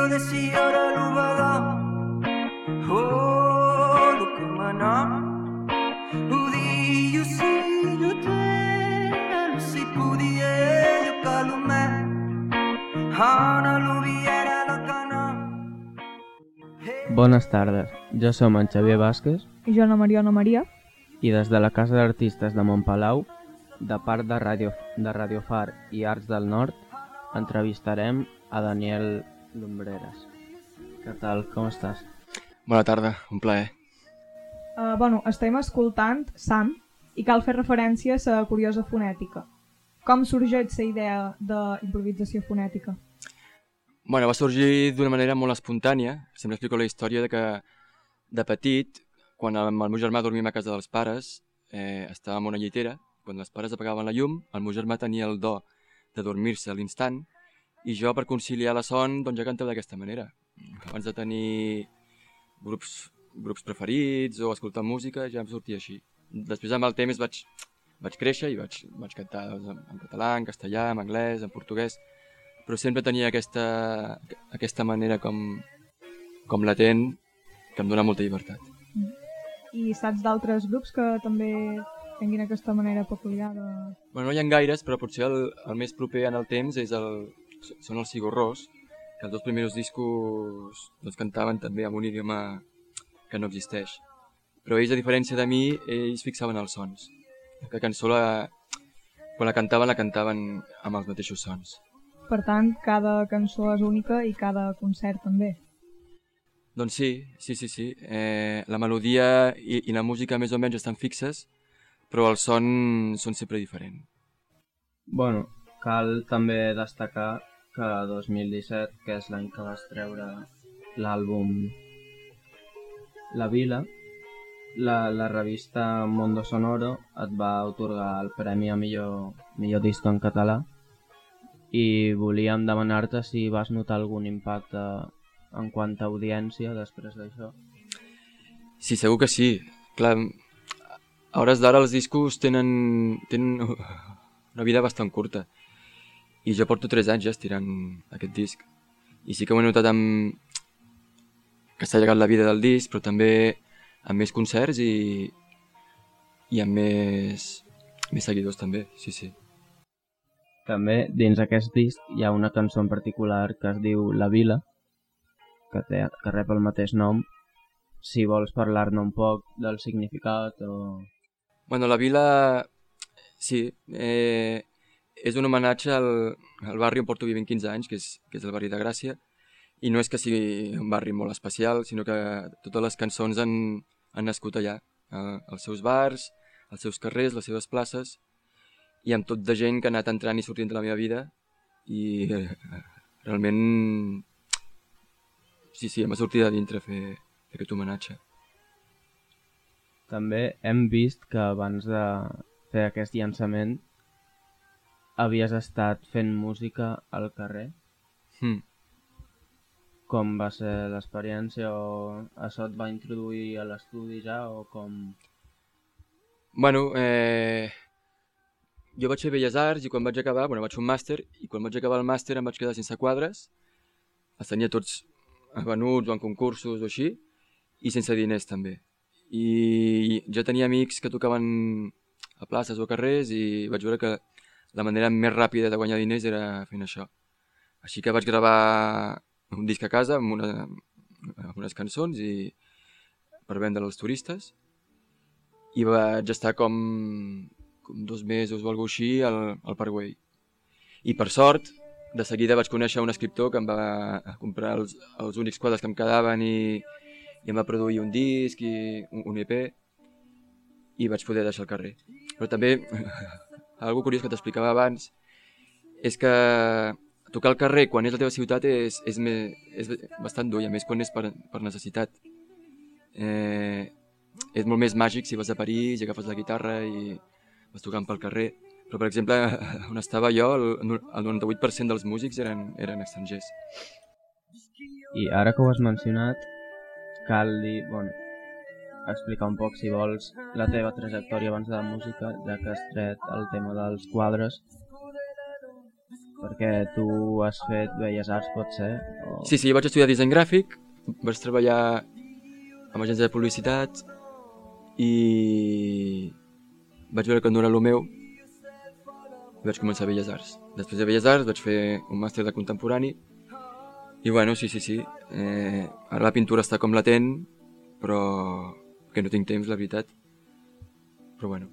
Dio desidera l'ubadà Oh, lo que mana. Udio si lo te si pudie lo calume Hana lo viera lo cana. Bones tardes, jo som en Xavier Vázquez. I jo, la Mariona Maria. i des de la Casa d'Artistes de Montpalau, de part de Radio, de Radio Far i Arts del Nord, entrevistarem a Daniel Lumbreras. Què tal, com estàs? Bona tarda, un plaer. Uh, bueno, estem escoltant Sam i cal fer referència a la curiosa fonètica. Com sorgeix la idea d'improvisació fonètica? Bueno, va sorgir d'una manera molt espontània. Sempre explico la història de que de petit, quan amb el meu germà dormíem a casa dels pares, eh, estàvem en una llitera, quan els pares apagaven la llum, el meu germà tenia el do de dormir-se a l'instant i jo, per conciliar la son, doncs ja cantava d'aquesta manera. Abans de tenir grups, grups preferits o escoltar música, ja em sortia així. Després, amb el temps, vaig, vaig créixer i vaig, vaig cantar doncs, en, en català, en castellà, en anglès, en portuguès, però sempre tenia aquesta, aquesta manera com, com latent que em dona molta llibertat. I saps d'altres grups que també tinguin aquesta manera peculiar de... Bueno, no hi ha gaires, però potser el, el més proper en el temps és el, són els Sigurrós, que els dos primers discos doncs, cantaven també en un idioma que no existeix. Però ells, a diferència de mi, ells fixaven els sons. La cançó, la, quan la cantaven, la cantaven amb els mateixos sons. Per tant, cada cançó és única i cada concert també. Doncs sí, sí, sí, sí. Eh, la melodia i, i la música més o menys estan fixes, però el son són sempre diferent. Bueno, cal també destacar que 2017, que és l'any que vas treure l'àlbum La Vila, la, la revista Mondo Sonoro et va otorgar el premi a millor, millor disc en català i volíem demanar-te si vas notar algun impacte en quant a audiència després d'això. Sí, segur que sí. Clar, a hores d'ara els discos tenen, tenen una vida bastant curta. I jo porto 3 anys ja estirant aquest disc. I sí que ho he notat amb... que s'ha llegat la vida del disc, però també amb més concerts i, i amb més, més seguidors també, sí, sí. També dins aquest disc hi ha una cançó en particular que es diu La Vila, que, té, que rep el mateix nom. Si vols parlar-ne un poc del significat o... Bueno, la vila, sí, eh, és un homenatge al, al barri on porto vivint 15 anys, que és, que és el barri de Gràcia, i no és que sigui un barri molt especial, sinó que totes les cançons han, han nascut allà, eh, els seus bars, els seus carrers, les seves places, i amb tot de gent que ha anat entrant i sortint de la meva vida, i eh, realment, sí, sí, m'ha sortit de dintre fer, fer aquest homenatge. També hem vist que abans de fer aquest llançament havies estat fent música al carrer. Hmm. Com va ser l'experiència o això et va introduir a l'estudi ja o com... Bueno, eh, jo vaig fer Belles Arts i quan vaig acabar, bueno, vaig fer un màster i quan vaig acabar el màster em vaig quedar sense quadres, els tenia tots venuts o en concursos o així, i sense diners també. I jo tenia amics que tocaven a places o carrers i vaig veure que la manera més ràpida de guanyar diners era fent això. Així que vaig gravar un disc a casa amb, una, amb unes cançons i per vendre als turistes i vaig estar com, com dos mesos o alguna així al, al Paraguay. I per sort, de seguida vaig conèixer un escriptor que em va comprar els, els únics quadres que em quedaven i, i em va produir un disc i un, un EP i vaig poder deixar el carrer. Però també, algo curiós que t'explicava abans, és que tocar al carrer quan és la teva ciutat és, és, me, és bastant dur, i a més quan és per, per necessitat. Eh, és molt més màgic si vas a París i agafes la guitarra i vas tocant pel carrer. Però, per exemple, on estava jo, el, el 98% dels músics eren, eren estrangers. I ara que ho has mencionat, cal dir, bueno, explicar un poc, si vols, la teva trajectòria abans de la música, ja que has tret el tema dels quadres, perquè tu has fet Belles Arts, pot ser? O... Sí, sí, jo vaig estudiar disseny gràfic, vaig treballar amb agència de publicitat i vaig veure que no era el meu i vaig començar a Belles Arts. Després de Belles Arts vaig fer un màster de contemporani i bueno, sí, sí, sí. Eh, ara la pintura està com latent, però que no tinc temps, la veritat. Però bueno,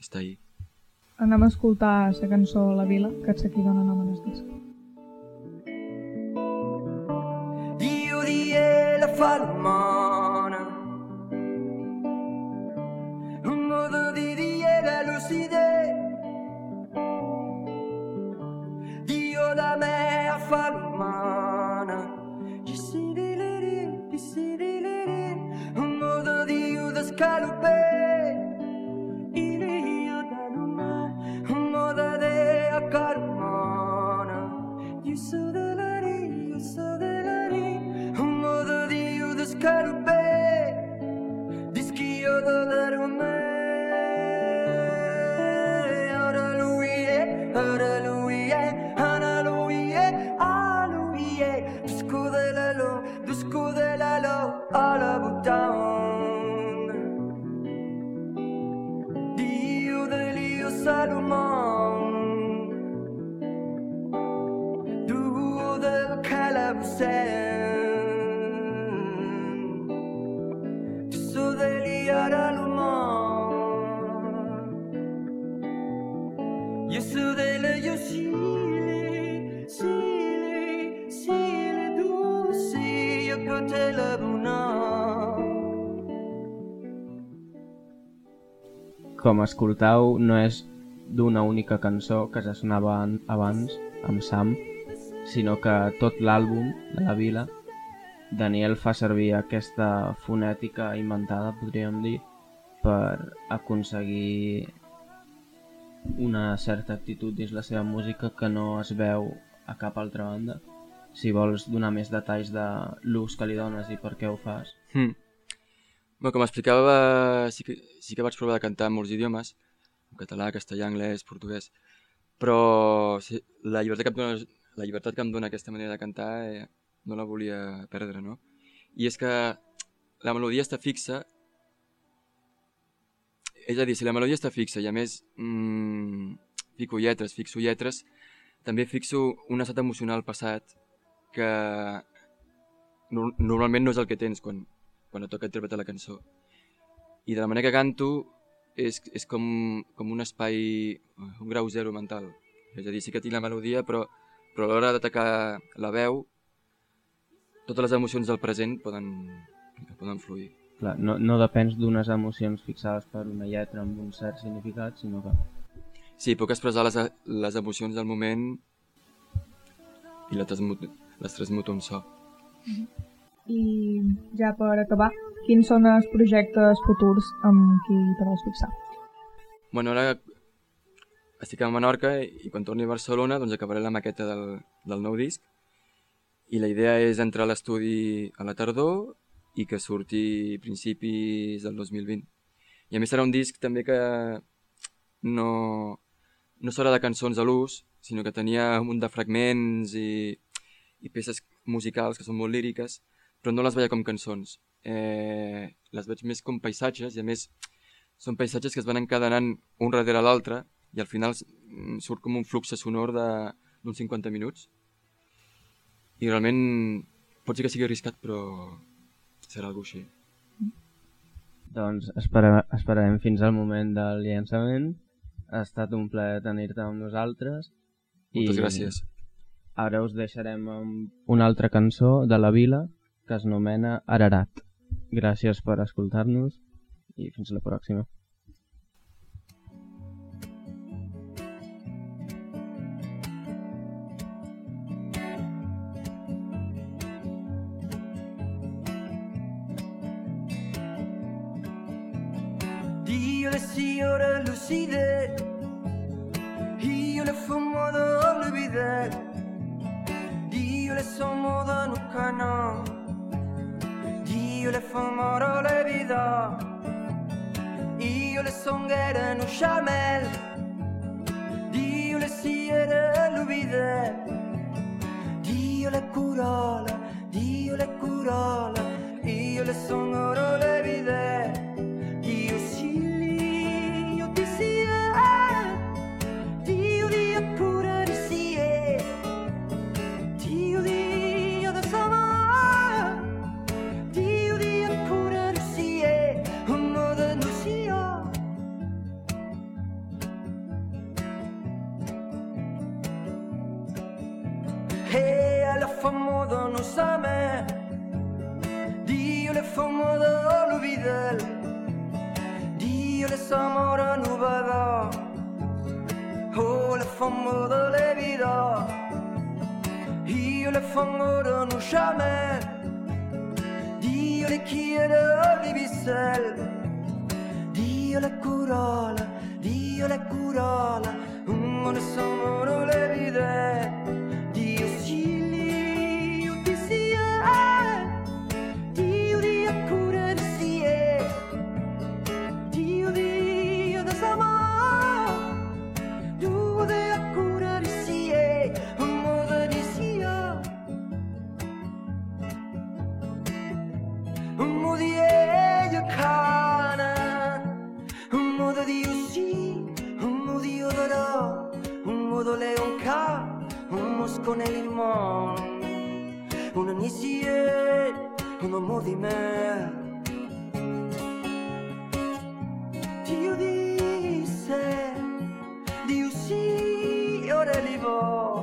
està ahí. Anem a escoltar la cançó La Vila, que és aquí dona nom al disc. Dio die la falmana Alla buttown Dio dell'io Salomon. Duo del Calabusen. Tu so degli Aralumon Io so delle io sili, sili, sili dulci Io te la Com escoltau, no és d'una única cançó que ja sonava an- abans, amb Sam, sinó que tot l'àlbum de la vila, Daniel fa servir aquesta fonètica inventada, podríem dir, per aconseguir una certa actitud dins la seva música que no es veu a cap altra banda. Si vols donar més detalls de l'ús que li dones i per què ho fas. Hmm. Bé, com explicava, sí que, sí que vaig provar de cantar en molts idiomes, en català, castellà, anglès, portuguès, però sí, la, llibertat que dona, la llibertat que em dona aquesta manera de cantar eh, no la volia perdre, no? I és que la melodia està fixa, és a dir, si la melodia està fixa i a més mmm, fico lletres, fixo lletres, també fixo un estat emocional passat que no, normalment no és el que tens quan, quan et toca interpretar la cançó. I de la manera que canto és, és com, com un espai, un grau zero mental. És a dir, sí que tinc la melodia, però, però a l'hora d'atacar la veu, totes les emocions del present poden, poden fluir. Clar, no, no depens d'unes emocions fixades per una lletra amb un cert significat, sinó que Sí, puc expressar les, les emocions del moment i les transmuto, les transmuto en so. I ja per acabar, quins són els projectes futurs amb qui te vols fixar? Bueno, ara estic a Menorca i quan torni a Barcelona doncs acabaré la maqueta del, del nou disc i la idea és entrar a l'estudi a la tardor i que surti a principis del 2020. I a més serà un disc també que no, no serà de cançons a l'ús, sinó que tenia un munt de fragments i, i peces musicals que són molt líriques, però no les veia com cançons. Eh, les veig més com paisatges i a més són paisatges que es van encadenant un darrere l'altre i al final mm, surt com un flux sonor de- d'uns 50 minuts. I realment pot ser que sigui arriscat, però serà alguna així. Doncs espera, esperarem fins al moment del llançament. Ha estat un plaer tenir-te amb nosaltres. Moltes gràcies. Ara us deixarem amb una altra cançó de la vila que es nomena Ararat. Gràcies per escoltar-nos i fins la pròxima. Dio le signore lucide, io le fumo le vide, Dio le sono da nucana, Dio le vita, io le songhere no chamel, Dio le siere le vide, Dio le curola, Dio le curola, io le sono le samora nu vada Oh le fango de le vida Io le fango de nu jamais Dio le quiere di bisel Dio le curola Dio le curola. Un le samora le vide un modo leon ca un mosco nel limone un anisie un uomo di me Dio disse, Dio sì, ora li vo.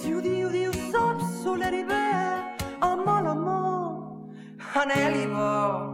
Dio, Dio, Dio, sop sole rive, amo l'amo, anelivo.